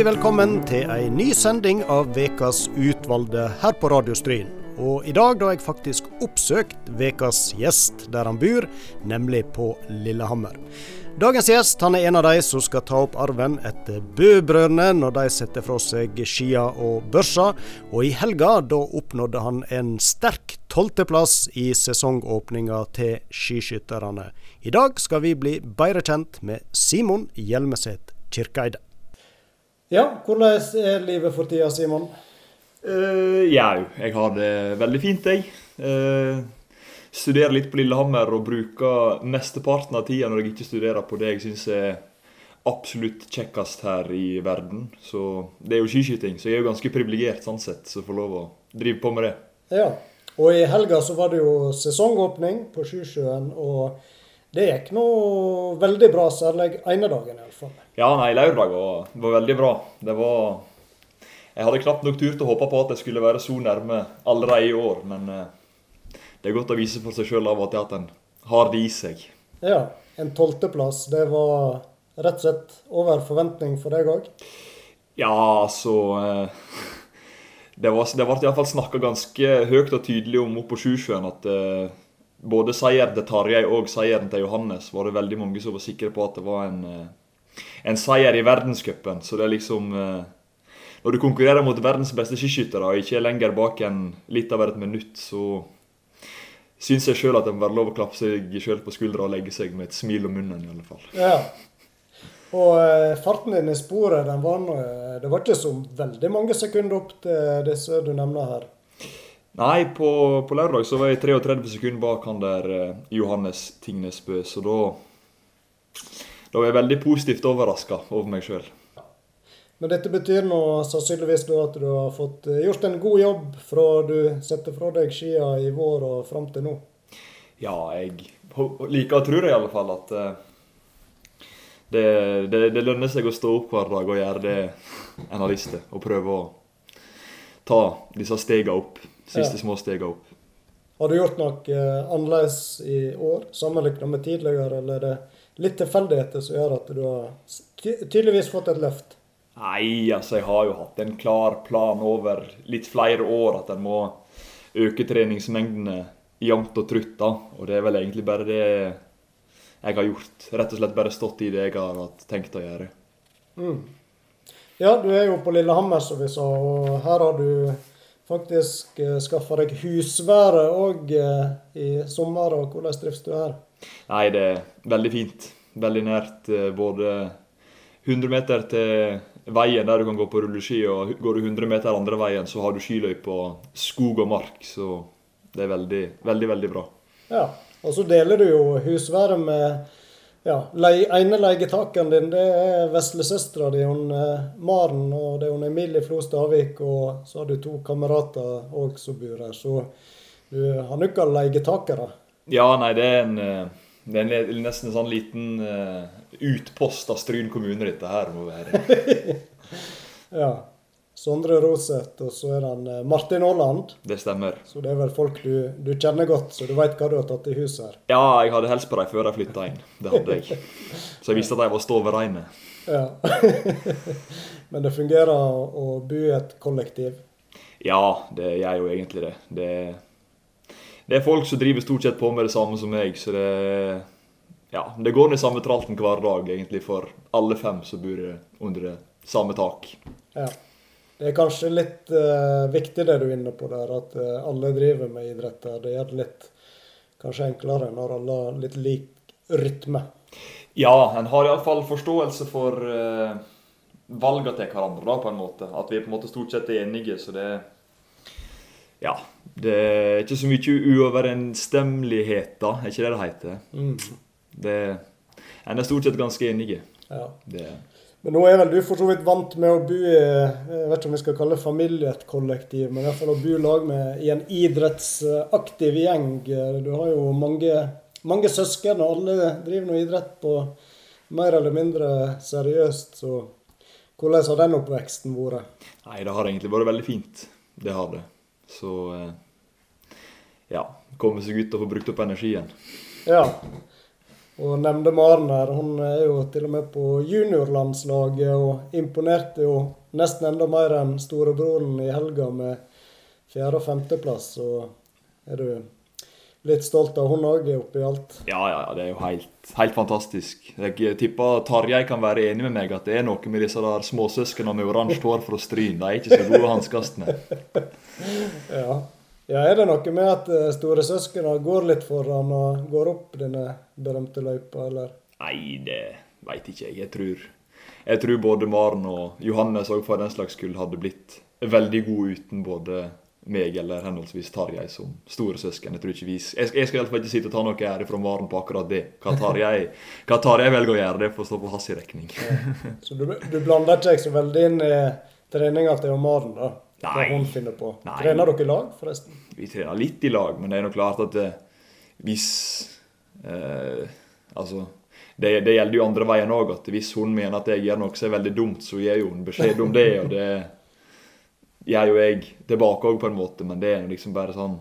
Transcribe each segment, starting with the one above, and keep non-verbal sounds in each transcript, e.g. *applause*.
Hjertelig velkommen til ei ny sending av Vekas utvalgte her på Radio Stryn. Og i dag da har jeg faktisk oppsøkt Vekas gjest der han bor, nemlig på Lillehammer. Dagens gjest han er en av de som skal ta opp arven etter Bø-brødrene når de setter fra seg skia og børsa, og i helga da oppnådde han en sterk tolvteplass i sesongåpninga til skiskytterne. I dag skal vi bli bedre kjent med Simon Hjelmeset Kirkeide. Ja, hvordan er livet for tida, Simon? Uh, Jau, jeg har det veldig fint, jeg. Uh, studerer litt på Lillehammer og bruker mesteparten av tida når jeg ikke studerer på det jeg syns er absolutt kjekkest her i verden. Så det er jo skiskyting, så jeg er jo ganske privilegert sånn sett som får lov å drive på med det. Ja, og i helga så var det jo sesongåpning på Sjusjøen. og det gikk nå veldig bra, særlig ene dagen iallfall. Ja, nei, lørdag var, var, veldig bra. Det var Jeg hadde knapt nok turt å håpe på at jeg skulle være så nærme allerede i år, men eh, det er godt å vise for seg sjøl av og til at en har det i seg. Ja, en tolvteplass, det var rett og slett over forventning for deg òg? Ja, altså eh, *laughs* Det, var, det ble iallfall snakka ganske høyt og tydelig om oppe på Sjusjøen at eh, både seier til Tarjei og seieren til Johannes var det veldig mange som var sikre på at det var en, eh, en seier i verdenscupen. Så det er liksom eh, Når du konkurrerer mot verdens beste skiskyttere og ikke er lenger bak enn litt over et minutt, så syns jeg sjøl at det må være lov å klappe seg sjøl på skuldra og legge seg med et smil om munnen, i alle fall. Ja. Og eh, farten din i sporet, den var, det var ikke så veldig mange sekunder opp til disse du nevner her. Nei, på, på, lørdag så var jeg 33 sekunder bak han der eh, Johannes Tingnesbø, så da Da var jeg veldig positivt overraska over meg sjøl. Men dette betyr nå sannsynligvis at du har fått eh, gjort en god jobb fra du setter fra deg skia i vår og fram til nå? Ja, jeg liker og tror i alle fall at uh, det, det, det, lønner seg å stå opp hver dag og gjøre det en har lyst til. Og prøve å ta disse stegene opp siste ja. små steg opp. Har du gjort noe uh, annerledes i år sammenlignet med tidligere, eller er det litt tilfeldigheter som gjør at du har tydeligvis fått et løft? Nei, altså jeg har jo hatt en klar plan over litt flere år at en må øke treningsmengdene jevnt og trutt. da, Og det er vel egentlig bare det jeg har gjort. Rett og slett bare stått i det jeg har tenkt å gjøre. Mm. Ja, du er jo på Lillehammer, som vi sa, og her har du faktisk uh, skaffa deg husvære òg uh, i sommer. og Hvordan trives du her? Nei, det er veldig fint. Veldig nært uh, både 100 meter til veien der du kan gå på rulleski, og går du 100 meter andre veien, så har du skiløype og skog og mark. Så det er veldig, veldig, veldig bra. Ja, og så deler du jo husværet med ja, le, ene leietakeren din det er veslesøstera di, hun eh, Maren, og det er hun Emilie Flo Stavik. Og så har du to kamerater òg som bor her. Så du har nok av leietakere? Ja, nei, det er en, eh, det er en nesten en sånn liten uh, utpost av Stryn kommune, dette her må være. *laughs* ja. Sondre Roseth, og så er han eh, Martin Aaland. Det stemmer. Så det er vel folk du, du kjenner godt, så du veit hva du har tatt i huset her? Ja, jeg hadde helst på dem før de flytta inn. Det hadde jeg. *laughs* Så jeg visste at de var stålreine. Ja. *laughs* Men det fungerer å bo i et kollektiv? Ja, det gjør jo egentlig det. det. Det er folk som driver stort sett på med det samme som meg, så det ja, det går ned samme tralten hver dag egentlig for alle fem som bor under det samme tak. Ja. Det er kanskje litt uh, viktig det du er inne på der, at uh, alle driver med idretter. Det gjør det litt kanskje enklere når alle har litt lik rytme. Ja, en har iallfall forståelse for uh, valgene til hverandre, da, på en måte. At vi på en måte stort sett er enige. Så det Ja. Det er ikke så mye uoverensstemmeligheter, er ikke det det heter? Mm. Det, en er stort sett ganske enige. Ja. Det men nå er vel du for så vidt vant med å bo i jeg vet ikke om vi skal kalle familie et kollektiv, men i hvert fall å bo lag med i en idrettsaktiv gjeng. Du har jo mange, mange søsken, og alle driver noe idrett på mer eller mindre seriøst. Så hvordan har den oppveksten vært? Nei, Det har egentlig vært veldig fint. Det har det. Så eh, ja, komme seg ut og få brukt opp energien. Ja. Og nevnte Maren her. Hun er jo til og med på juniorlandslaget og imponerte jo nesten enda mer enn storebroren i helga med fjerde- og femteplass. Så er du litt stolt av hun òg, oppi alt? Ja, ja, det er jo helt, helt fantastisk. Jeg tipper Tarjei kan være enig med meg at det er noe med disse der småsøsknene med oransje hår fra Stryn. De er ikke så gode å hanskes *laughs* med. ja. Ja. Er det noe med at store storesøsknene går litt foran og går opp denne berømte løypa, eller? Nei, det veit ikke jeg. Jeg tror, jeg tror både Maren og Johannes òg for den slags skyld hadde blitt veldig gode uten både meg eller henholdsvis Tarjei som storesøsken. Jeg tror ikke vi, jeg, jeg skal iallfall ikke sitte og ta noe ære fra Maren på akkurat det. Hva Tarjei, hva Tarjei velger å gjøre, det får stå på hans regning. Ja. Så du, du, blander ikke så veldig inn i treninga til Maren, da? Nei. Hva hun finner på. Nei. Trener dere i lag, forresten? Vi trener litt i lag, men det er nok klart at det, hvis eh, Altså det, det, gjelder jo andre veien òg. Hvis hun mener at jeg gjør noe som er veldig dumt, så gir hun beskjed om det. og det gjør jo jeg tilbake òg, på en måte, men det er liksom bare sånn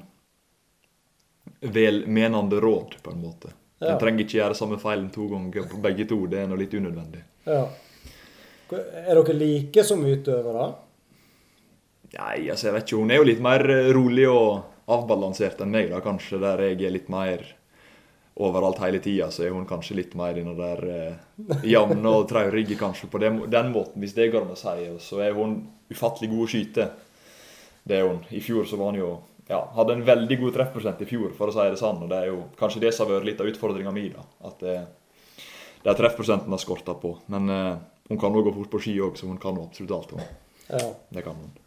velmenende råd, på en måte. Ja. En trenger ikke gjøre samme feilen to ganger på begge to. Det er noe litt unødvendig. Ja. Er dere like som utøvere? Nei, altså jeg vet ikke. Hun er jo litt mer rolig og avbalansert enn meg, da, kanskje. Der jeg er litt mer overalt hele tida, så er hun kanskje litt mer i den der eh, jevne og traurige, kanskje, på den, den, måten, hvis det går an å si. Og så er hun ufattelig god å skyte. Det er hun. I fjor så var hun jo ja, hadde en veldig god treffprosent i fjor, for å si det sånn. Og det er jo kanskje det som har vært litt av utfordringa mi, da. At det, det er treffprosenten har skorta på. Men eh, hun kan òg gå fort på ski òg, så hun kan absolutt alt. Hun. Ja. Det kan hun.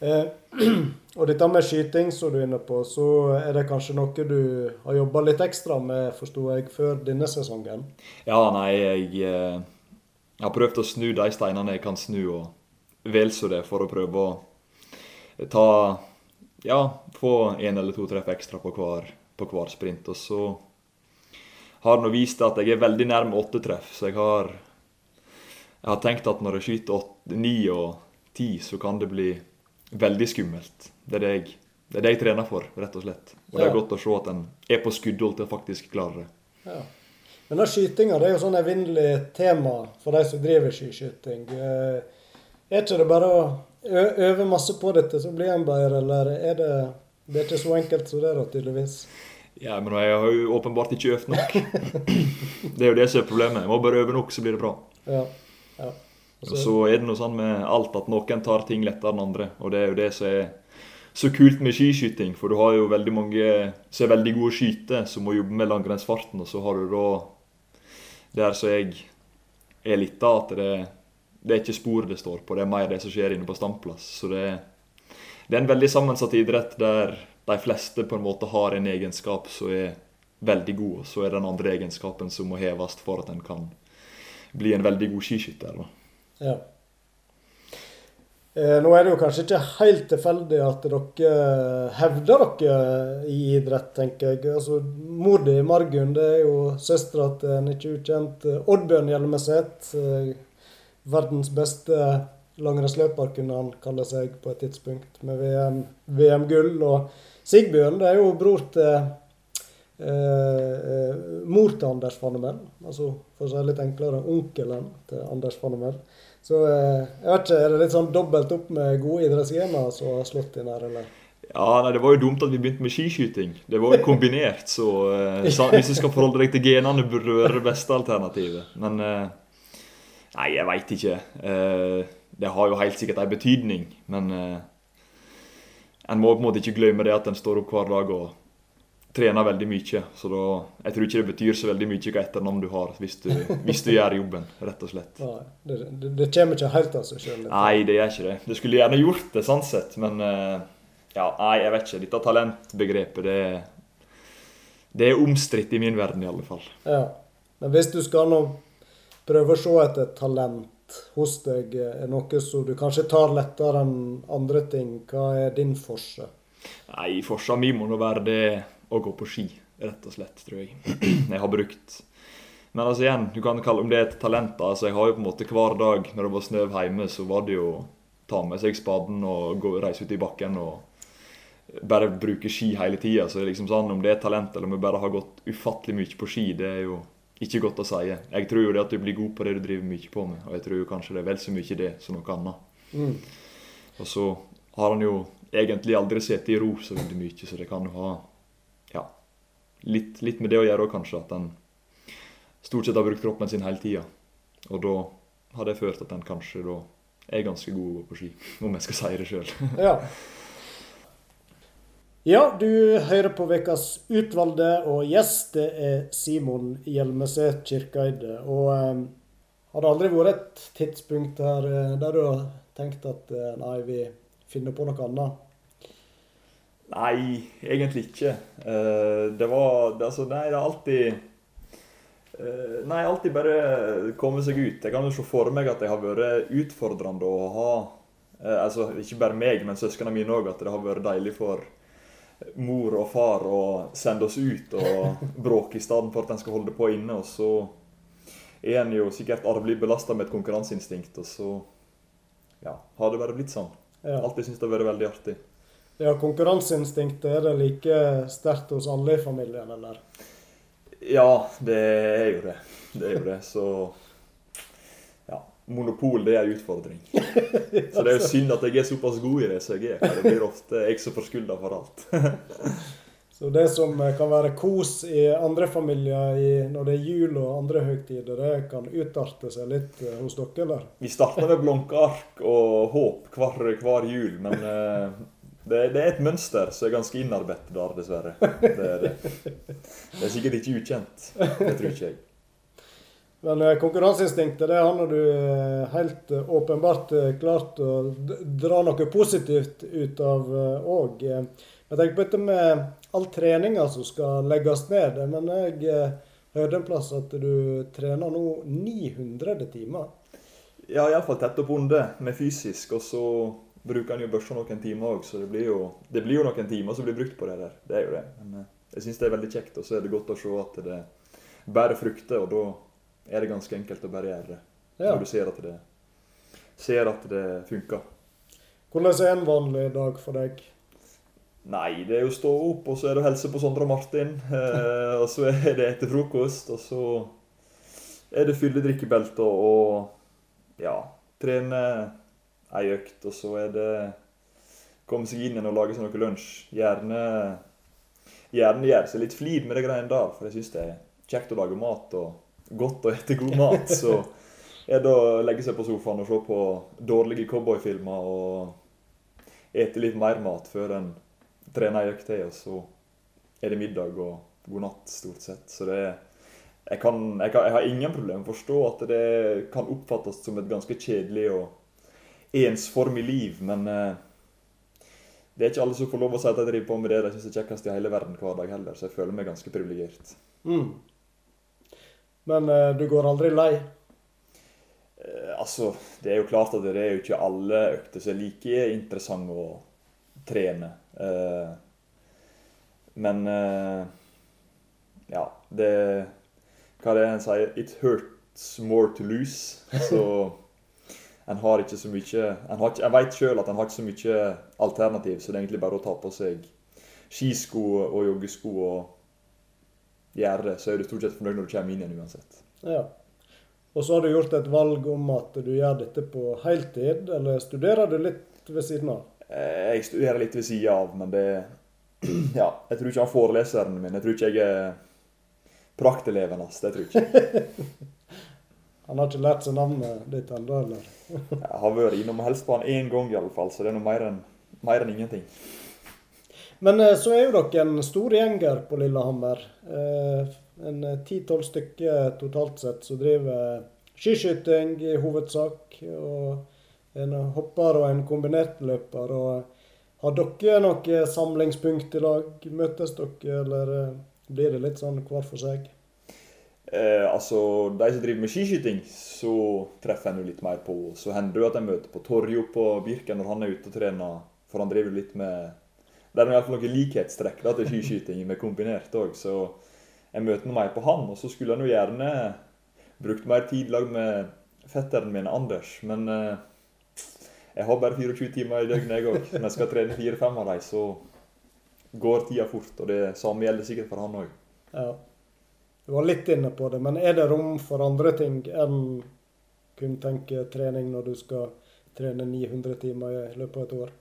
Eh, *clears throat* og dette med skyting som du er inne på, så er det kanskje noe du har jobba litt ekstra med, forsto jeg, før denne sesongen? Ja, nei, jeg, eh, jeg, har prøvd å snu de steinene jeg kan snu, og vel så det, for å prøve å ta Ja, få én eller to treff ekstra på hver, på hver sprint. Og så har nå vist at jeg er veldig nærme åtte treff, så jeg har, jeg har tenkt at når jeg skyter åtte, ni og ti, så kan det bli veldig skummelt. Det er det jeg, det er det jeg trener for, rett og slett. Og det er godt å se at en er på skuddhold til å faktisk klare det. Ja. Men da skytinga det er jo sånn evinnelig tema for de som driver skiskyting. Eh, er ikke det bare å øve masse på dette, så blir en bedre, eller er det, det er ikke så enkelt som det, da, tydeligvis? Ja, men jeg har jo åpenbart ikke øvd nok. *laughs* det er jo det som er problemet. Jeg må bare øve nok, så blir det bra. Ja, ja. Og så er det noe sånn med alt at noen tar ting lettere enn andre. Og det er jo det som er så kult med skiskyting. For du har jo veldig mange som er veldig gode skyte, som må jobbe med langrennsfarten. Og så har du da der som jeg er litt av, at det, det er ikke spor det står på, det er mer det som skjer inne på standplass. Så det, det er en veldig sammensatt idrett der de fleste på en måte har en egenskap som er veldig god, og så er den andre egenskapen som må heves for at en kan bli en veldig god skiskytter. da. Ja. Eh, nå er det jo kanskje ikke helt tilfeldig at dere hevder dere i idrett, tenker jeg. Altså, Mor di, Margunn, det er jo søstera til en ikke ukjent eh, Oddbjørn Hjelmeset. Eh, verdens beste langrennsløper, kunne han kalle seg på et tidspunkt, med VM-gull. VM og Sigbjørn, det er jo bror til mor til Anders Fannemel. Altså, for å si det litt enklere, onkelen til Anders Fannemel. Så eh, jeg vet ikke, er det litt sånn dobbelt opp med gode idrettsgener som har slått inn her, eller? Ja, nei, Det var jo dumt at vi begynte med skiskyting. Det var jo kombinert. Så eh, hvis du skal forholde deg til genene, burde det være det beste alternativet. Men eh, Nei, jeg veit ikke. Eh, det har jo helt sikkert en betydning. Men eh, en må på en måte ikke glemme det at en står opp hver dag og trener veldig mye. Så da, jeg tror ikke det betyr så veldig mye hva etternavn du har, hvis du, hvis du gjør jobben, rett og slett. Nei, det, det, det, kommer ikke helt av seg sjøl? Nei, det gjør ikke det. Det skulle gjerne gjort det, sånn sett, men eh, ja, nei, jeg vet ikke. Dette talentbegrepet, det, det er omstridt i min verden, i alle fall. Ja, Men hvis du skal nå prøve å se etter talent hos deg, er noe som du kanskje tar lettere enn andre ting, hva er din forse? Nei, forsa mi må nå være det å gå på ski, rett og slett, tror jeg. *clears throat* Jeg har brukt Men altså igjen, du kan kalle om det et talent. altså Jeg har jo på en måte hver dag når det var snø hjemme, så var det jo ta med seg spaden og gå, reise ut i bakken og bare bruke ski hele tida. Så liksom sånn, om det er talent eller om vi bare har gått ufattelig mye på ski, det er jo ikke godt å si. Jeg tror jo det at du blir god på det du driver mye på med, og jeg tror jo kanskje det er vel så mye det som noe annet. Mm. Og så har han jo egentlig aldri sittet i ro så veldig mye, så det kan jo ha litt, litt med det å gjøre òg, kanskje. At en stort sett har brukt kroppen sin hele tida. Og da har det ført at en kanskje da er ganske god på ski, om jeg skal si det sjøl. *laughs* Ja. Ja, du hører på Ukas utvalgte, og gjest det er Simon Hjelmeset Kirkeide. Og eh, har det aldri vært et tidspunkt her eh, der du har tenkt at eh, nei, vi finner på noe annet? Nei, egentlig ikke. Eh, det var altså, Nei, det er alltid eh, Nei, alltid bare komme seg ut. Jeg kan jo se for meg at det har vært utfordrende å ha eh, Altså ikke bare meg, men søsknene mine òg, at det har vært deilig for mor og far å sende oss ut og *laughs* bråke i stedet for at en skal holde på inne. Og så er en jo sikkert arvelig belasta med et konkurranseinstinkt, og så ja, har det bare blitt sånn. Ja. Alltid syntes det har vært veldig artig. Ja, konkurranseinstinktet, er det like sterkt hos alle i familien, eller? Ja, det er jo det. Det er jo det. Så ja. Monopol, det er en utfordring. *laughs* Så det er jo synd at jeg er såpass god i det som jeg er. For det blir ofte jeg som får skylda for alt. *laughs* Så det som eh, kan være kos i andre familier i, når det er jul og andre høytider, det kan utarte seg litt eh, hos dere, eller? Vi starter med blanke ark og håp hver, hver jul, men eh, det, det er et mønster som er ganske innarbeidet der, dessverre. *laughs* Det er, det. det er sikkert ikke ukjent. Det tror ikke jeg. Men eh, konkurranseinstinktet det har du eh, helt eh, åpenbart klart å dra noe positivt ut av òg. Jeg tenker på dette med all treninga som skal legges ned. Men jeg hørte en plass at du trener nå 900 timer. Ja, iallfall tett opp under med fysisk, og så bruker en jo børsa noen timer òg, så det blir, jo, det blir jo noen timer som blir brukt på det der. Det er jo det. Men eh, jeg syns det er veldig kjekt, og så er det godt å se at det bærer frukter, og da er det ganske enkelt å bare gjøre det. Ja. Når du ser at det, ser at det funker. Hvordan er en vanlig dag for deg? Nei, det er jo å stå opp, og så er det å helse på Sondre og Martin. *laughs* Eh, og så er det etter frokost, og så er det fylle drikkebelter og ja, trene ei økt. Og så er det komme seg inn igjen og lage seg noe lunsj. Gjerne, gjerne gjøre seg litt flid med de greiene der, for jeg syns det er kjekt å lage mat og godt å ete god mat. Så er det å legge seg på sofaen og se på dårlige cowboyfilmer og ete litt mer mat før en trener ei økt til, og så er det middag og god natt, stort sett. Så det er jeg, kan, jeg, kan, jeg har ingen problem med å forstå at det kan oppfattes som et ganske kjedelig og ensformig liv, men eh, det er ikke alle som får lov å si at de driver på med det de syns er kjekkest i hele verden hver dag heller, så jeg føler meg ganske privilegert. Mm. Men uh, du går aldri lei? Uh, altså, det er jo klart at det er jo ikke alle økter som er like interessante å trene. Uh, men ja, det Hva er det en sier? It hurts more to lose. Så en har ikke så mye har en vet sjøl at en har ikke så mye alternativ, så det er egentlig bare å ta på seg skisko og joggesko og gjøre det, så er du stort sett fornøyd når du kommer inn igjen uansett. Ja. Og så har du gjort et valg om at du gjør dette på heltid, eller studerer du litt ved siden av? Eh, Jeg studerer litt ved sida av, men det *clears throat* Ja, jeg tror ikke han foreleseren min Jeg tror ikke jeg er prakteleven hans. Det tror jeg ikke. *laughs* Han har ikke lært seg navnet ditt ennå, eller? *laughs* Jeg har vært innom på én gang, i alle fall, så det er noe mer enn mer enn ingenting. Men eh, så er jo dere en stor gjeng her på Lillehammer. Eh, En ti-tolv stykker totalt sett som driver skiskyting i hovedsak. Og en hopper og en kombinert løper. Og har dere noe samlingspunkt i lag? Møtes dere, eller eh, blir det litt sånn hver for seg? Eh, altså, De som driver med skiskyting, så treffer en jo litt mer på. Så hender det jo at jeg møter på Torjo på Birken når han er ute og trener. For han driver litt med Det er i hvert fall noen likhetstrekk da, til skiskyting med kombinert òg. Så jeg møter mer på han. Og så skulle han jo gjerne brukt mer tid lag med fetteren min Anders. Men eh, jeg har bare 24 timer i døgnet, jeg òg. Når jeg skal trene fire-fem av dem, så går tida fort. Og det samme gjelder sikkert for han òg. Ja. Du var litt inne på det, men er det rom for andre ting enn kun tenke trening når du skal trene 900 timer i løpet av et år?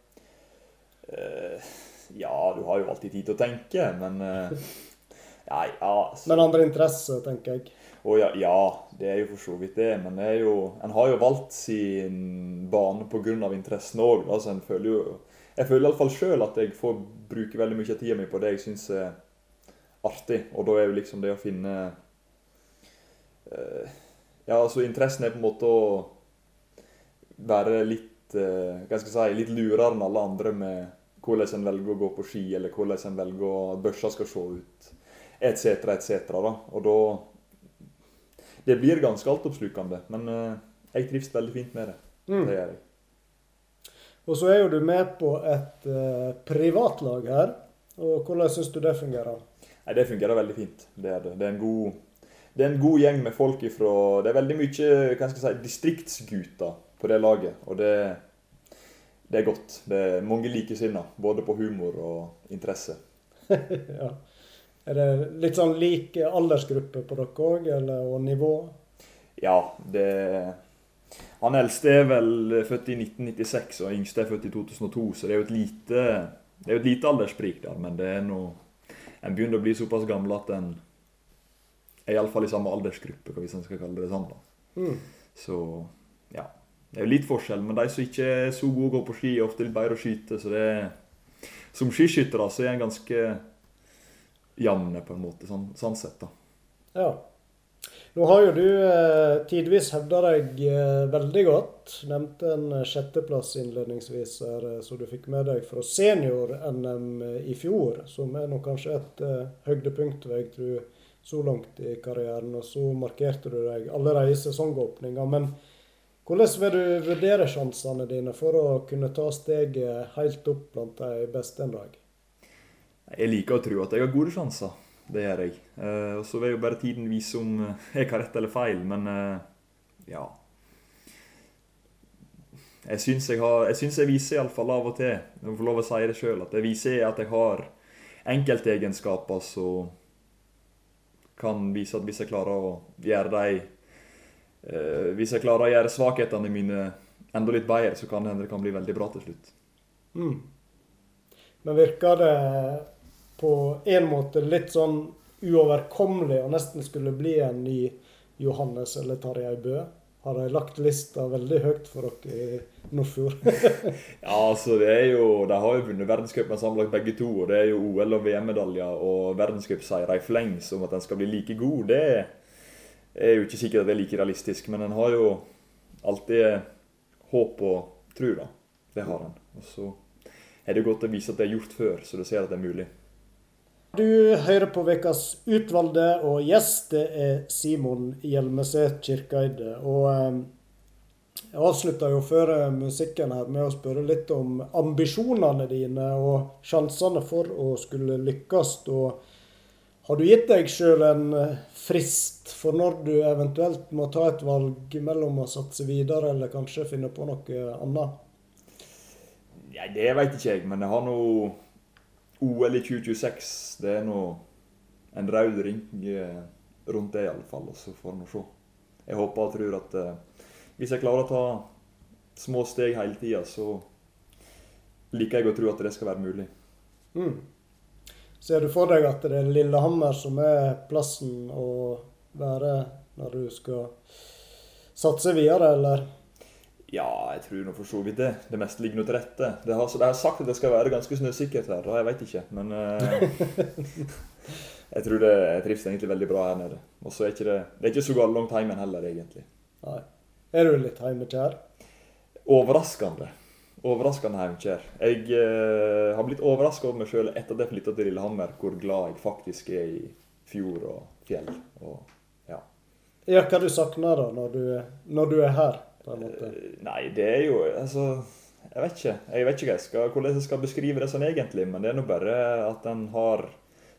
Uh, ja, du har jo alltid tid til å tenke, men uh, Nei, ja, så, Men andre interesser, tenker jeg. Oh, ja, ja, det er jo for så vidt det. Men det jo, en har jo valgt sin bane pga. interessen òg. Altså, en føler jo Jeg føler iallfall sjøl at jeg får bruke veldig mye av tida mi på det jeg syns er artig. Og da er jo liksom det å finne eh, Ja, altså interessen er på en måte å være litt eh, hva skal jeg si, litt lurere enn alle andre med hvordan en velger å gå på ski, eller hvordan en velger at børsa skal se ut, etc., etc. da. Og da Det blir ganske altoppslukende, men eh, jeg trives veldig fint med det. Mm. Det gjør jeg. Og så er jo du med på et uh, privatlag her. Og hvordan syns du det fungerer? Nei, Det fungerer veldig fint. Det er det. Det er en god, det er en god gjeng med folk ifra Det er veldig mye hva skal jeg si, distriktsgutter på det laget. Og det, det er godt. Det er mange likesinnede, både på humor og interesse. *laughs* ja. Er det litt sånn lik aldersgruppe på dere òg, eller og nivå? Ja, det Han eldste er vel født i 1996, og yngste er født i 2002, så det er jo et lite, det er jo et lite alderssprik der. Men det er noe En begynner å bli såpass gammel at en er iallfall i samme aldersgruppe, hvis en skal kalle det sånn. da. Mm. Så ja. Det er jo litt forskjell, men de som ikke er så gode å gå på ski, er ofte litt bedre å skyte. Så det er Som skiskyttere så er en ganske jevne, på en måte, sånn, sånn sett, da. Ja. Nå har jo du eh, tidvis hevda deg eh, veldig godt. Nevnte en eh, sjetteplass innledningsvis her, så som du fikk med deg fra senior-NM i fjor. Som er nå kanskje et eh, høydepunkt, vil jeg tro, så langt i karrieren. Og så markerte du deg allerede i sesongåpninga. Men hvordan vil du vurdere sjansene dine for å kunne ta steget helt opp blant de beste en dag? Jeg liker å tro at jeg har gode sjanser. Det gjør jeg. Eh, og Så vil jo bare tiden vise om eh, jeg har rett eller feil, men eh, ja. Jeg syns jeg, har, jeg, synes jeg viser iallfall av og til, jeg får lov å si det sjøl, at jeg viser at jeg har enkeltegenskaper som kan vise at hvis jeg klarer å gjøre de Hvis jeg klarer å gjøre svakhetene mine enda litt bedre, så kan det hende det kan bli veldig bra til slutt. Mm. Men virker det på en måte litt sånn uoverkommelig og nesten skulle bli en ny Johannes eller Tarjei Bø? Har de lagt lista veldig høyt for dere i Nordfjord? *laughs* Ja, altså det er jo, De har jo vunnet verdenscupen sammenlagt begge to. og Det er jo OL- og VM-medaljer og verdenscupseiere i fleng som at en skal bli like god. Det er jo ikke sikkert at det er like realistisk, men en har jo alltid håp og tro, da. Det har en. Og så er det godt å vise at det er gjort før, så du ser at det er mulig. Du hører på Ukas utvalgte, og gjest det er Simon Hjelmeset Kirkeide. Og eh, jeg avslutta jo før eh, musikken her med å spørre litt om ambisjonene dine og sjansene for å skulle lykkes. Og har du gitt deg sjøl en eh, frist for når du eventuelt må ta et valg mellom å satse videre eller kanskje finne på noe annet? Nei, Det veit ikke jeg, men jeg har nå OL i 2026. Det er nå en rød ring rundt det, i alle fall. Og så får vi se. Jeg håper og tror at eh, hvis jeg klarer å ta små steg hele tida, så liker jeg å tro at det skal være mulig. Mm. Ser du for deg at det er Lillehammer som er plassen å være når du skal satse videre, eller? Ja, jeg tror nå for så vidt det. Det meste ligger nå til rette. Det har, så de har sagt at det skal være ganske snøsikkert her, og jeg veit ikke. Men eh, *laughs* jeg tror det, jeg trives egentlig veldig bra her nede. Og så er ikke det, det er ikke så galt langt hjemme heller, egentlig. Nei. Er du litt hjemmekjær? Overraskende. Overraskende heimekjær. Jeg eh, har blitt overraska over meg sjøl etter at jeg flytta til Lillehammer, hvor glad jeg faktisk er i fjord og fjell. Og, ja. Ja, hva du savner da, når du, når du er her? På en måte? Eh, Nei, det er jo Altså, jeg vet ikke. Jeg vet ikke jeg skal, hvordan jeg skal beskrive det sånn egentlig, men det er nå bare at en har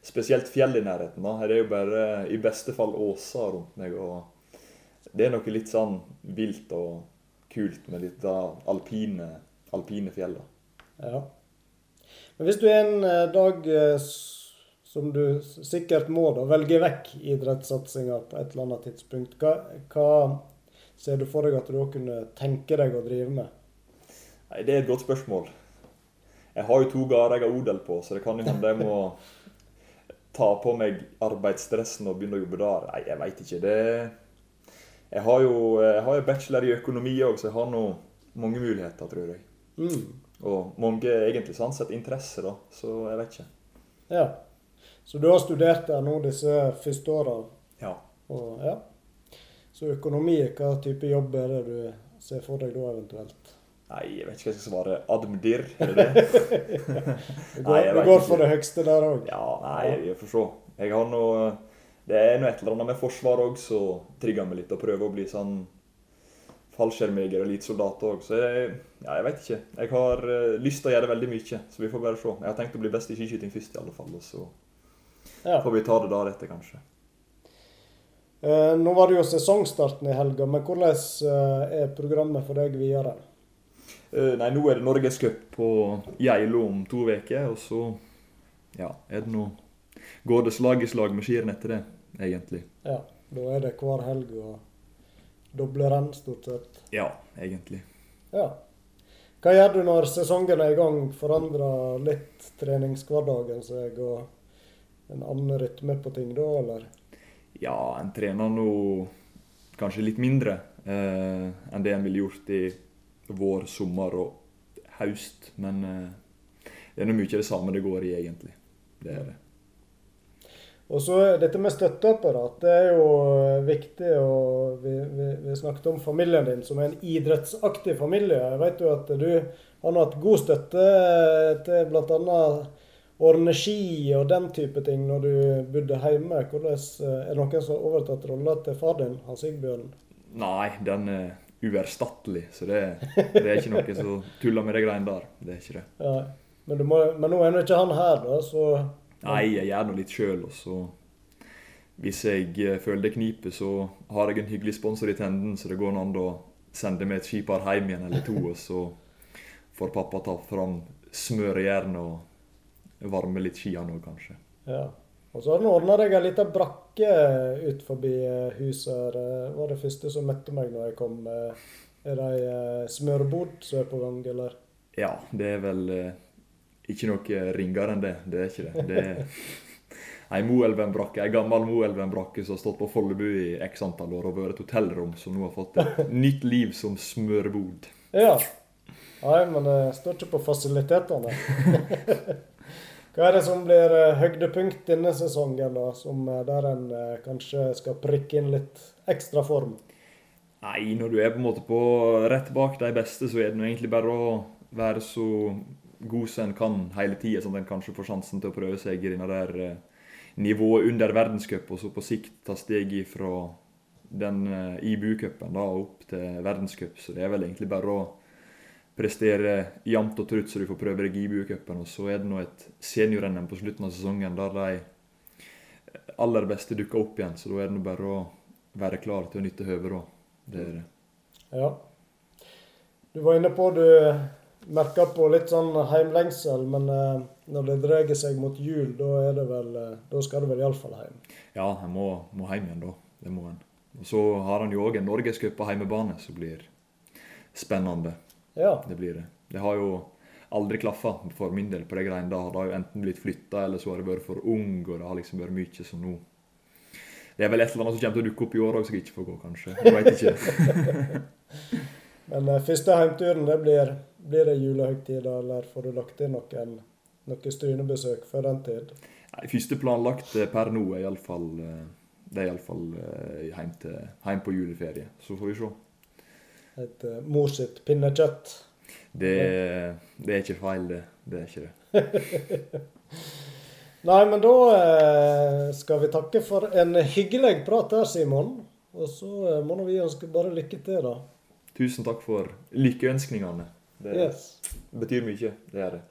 spesielt fjell i nærheten. da. Her er jo bare i beste fall åser rundt meg. og Det er noe litt sånn vilt og kult med litt da alpine, alpine fjell. da. Ja. Men hvis du en eh, dag eh, som du sikkert må da, velge vekk idrettssatsinga på et eller annet tidspunkt, hva, hva ser du for deg at du òg kunne tenke deg å drive med? Nei, Det er et godt spørsmål. Jeg har jo to gårder jeg har odel på, så det kan jo hende jeg må ta på meg arbeidsstressen og begynne å jobbe der. Nei, jeg veit ikke. Det Jeg har jo jeg har bachelor i økonomi òg, så jeg har nå mange muligheter, tror jeg. Mm. Og mange egentlig sånn sett interesser, da. Så jeg vet ikke. Ja. Så du har studert der nå disse første åra? Ja. Og, ja. Så økonomi, hva type jobb er det du ser for deg da eventuelt? Nei, jeg vet ikke hva jeg skal svare. Admdir, er det *laughs* det? Du går, Nei, du går for det høyeste der òg? Ja, nei, vi får se. Jeg har noe, Det er noe et eller annet med forsvar òg som trigger meg litt. Å prøve å bli sånn fallskjermjeger og elitesoldat òg. Så jeg, ja, jeg vet ikke. Jeg har eh, lyst til å gjøre veldig mye, så vi får bare se. Jeg har tenkt å bli best i skiskyting først, i alle fall. Og så Ja. får vi ta det deretter, kanskje. Eh, nå var det jo sesongstarten i helga, men hvordan eh, er programmet for deg videre? Eh, nei, nå er det Norgescup på Geilo om to uker, og så ja, er det nå Går det slag i slag med skirenn etter det, egentlig. Ja, da er det hver helg og doble renn, stort sett. Ja, egentlig. Ja. Hva gjør du når sesongen er i gang? Forandrer litt treningshverdagen seg og en annen rytme på ting da, eller? Ja, en trener nå kanskje litt mindre eh, enn det en ville gjort i vår, sommer og høst. Men eh, det er nå mye det samme det går i, egentlig. Det er det. Og så dette med støtteapparat, det er jo eh, viktig. og Vi, vi, vi snakket om familien din som er en idrettsaktiv familie. Jeg vet jo at du har hatt god støtte til bl.a. ordne ski og den type ting når du bodde hjemme. Hvordan, eh, er det noen som har overtatt rolla til far din, Hans Sigbjørn? Nei, den er uerstattelig, så det, det er ikke noe som tuller med de greiene der. Det er ikke det. Ja. Men, du må, men nå er nå ikke han her, da, så Nei, jeg gjør nå litt sjøl, og så Hvis jeg eh, føler det kniper, så har jeg en hyggelig sponsor i Tenden, så det går an å sende med et skipar hjem igjen eller to, og så får pappa ta fram smørejern og varme litt skiene òg, kanskje. Ja. Og så har du ordna deg ei lita brakke ut forbi eh, huset. Det var det første som møtte meg når jeg kom. Eh, Er det ei eh, smørbod som er på gang, eller? Ja, det er vel ikke noe ringere enn det. Det er ikke det. Det er *laughs* ei Moelven-brakke, ei gammel Moelven-brakke som har stått på Follebu i x antall år og vært et hotellrom, som nå har fått et *laughs* nytt liv som smørbod. Ja. Nei, men det står ikke på fasilitetene. *laughs* Hva er det som blir eh, høydepunkt denne sesongen, da? Som eh, der en eh, kanskje skal prikke inn litt ekstra form? Nei, når du er på en måte på rett bak de beste, så er det egentlig bare å være så god som en kan hele tida, sånn at en kanskje får sjansen til å prøve seg i denne der nivået under verdenscup, og så på sikt ta steg fra den IBU-cupen da opp til verdenscup. Så det er vel egentlig bare å prestere jevnt og trutt så du får prøve deg i IBU-cupen. Og så er det nå et senior-NM på slutten av sesongen der de aller beste dukker opp igjen. Så da er det nå bare å være klar til å nytte høvet, da. Det er det. Ja. Du var inne på du merker på litt sånn heimlengsel, men eh, når det dreier seg mot jul, da er det vel eh, Da skal du vel iallfall hjem? Ja, jeg må, må hjem igjen da. Det må en. Og så har han jo òg en norgescup på heimebane som blir spennende. Ja. Det blir det. Det har jo aldri klaffa for min del på de greiene da. Det har jo enten blitt flytta, eller så har det vært for ung, og det har liksom vært mye som nå Det er vel et eller annet som kommer til å dukke opp i år òg som jeg ikke får gå, kanskje. Jeg veit ikke. *laughs* Men uh, første heimturen, det blir, blir det julehøytida, eller får du lagt inn noen, noen strynebesøk før den tid? Nei, Første planlagt eh, per nå er iallfall Det er iallfall hjem, til, hjem på juleferie. Så får vi se. Et uh, mor sitt pinnekjøtt. Det, det er ikke feil, det. Det er ikke det. *laughs* Nei, men da eh, skal vi takke for en hyggelig prat her, Simon. Og så eh, må vi ønske bare lykke til, da. Tusen takk for lykkeønskningene. Det Yes. betyr mye. Det er det.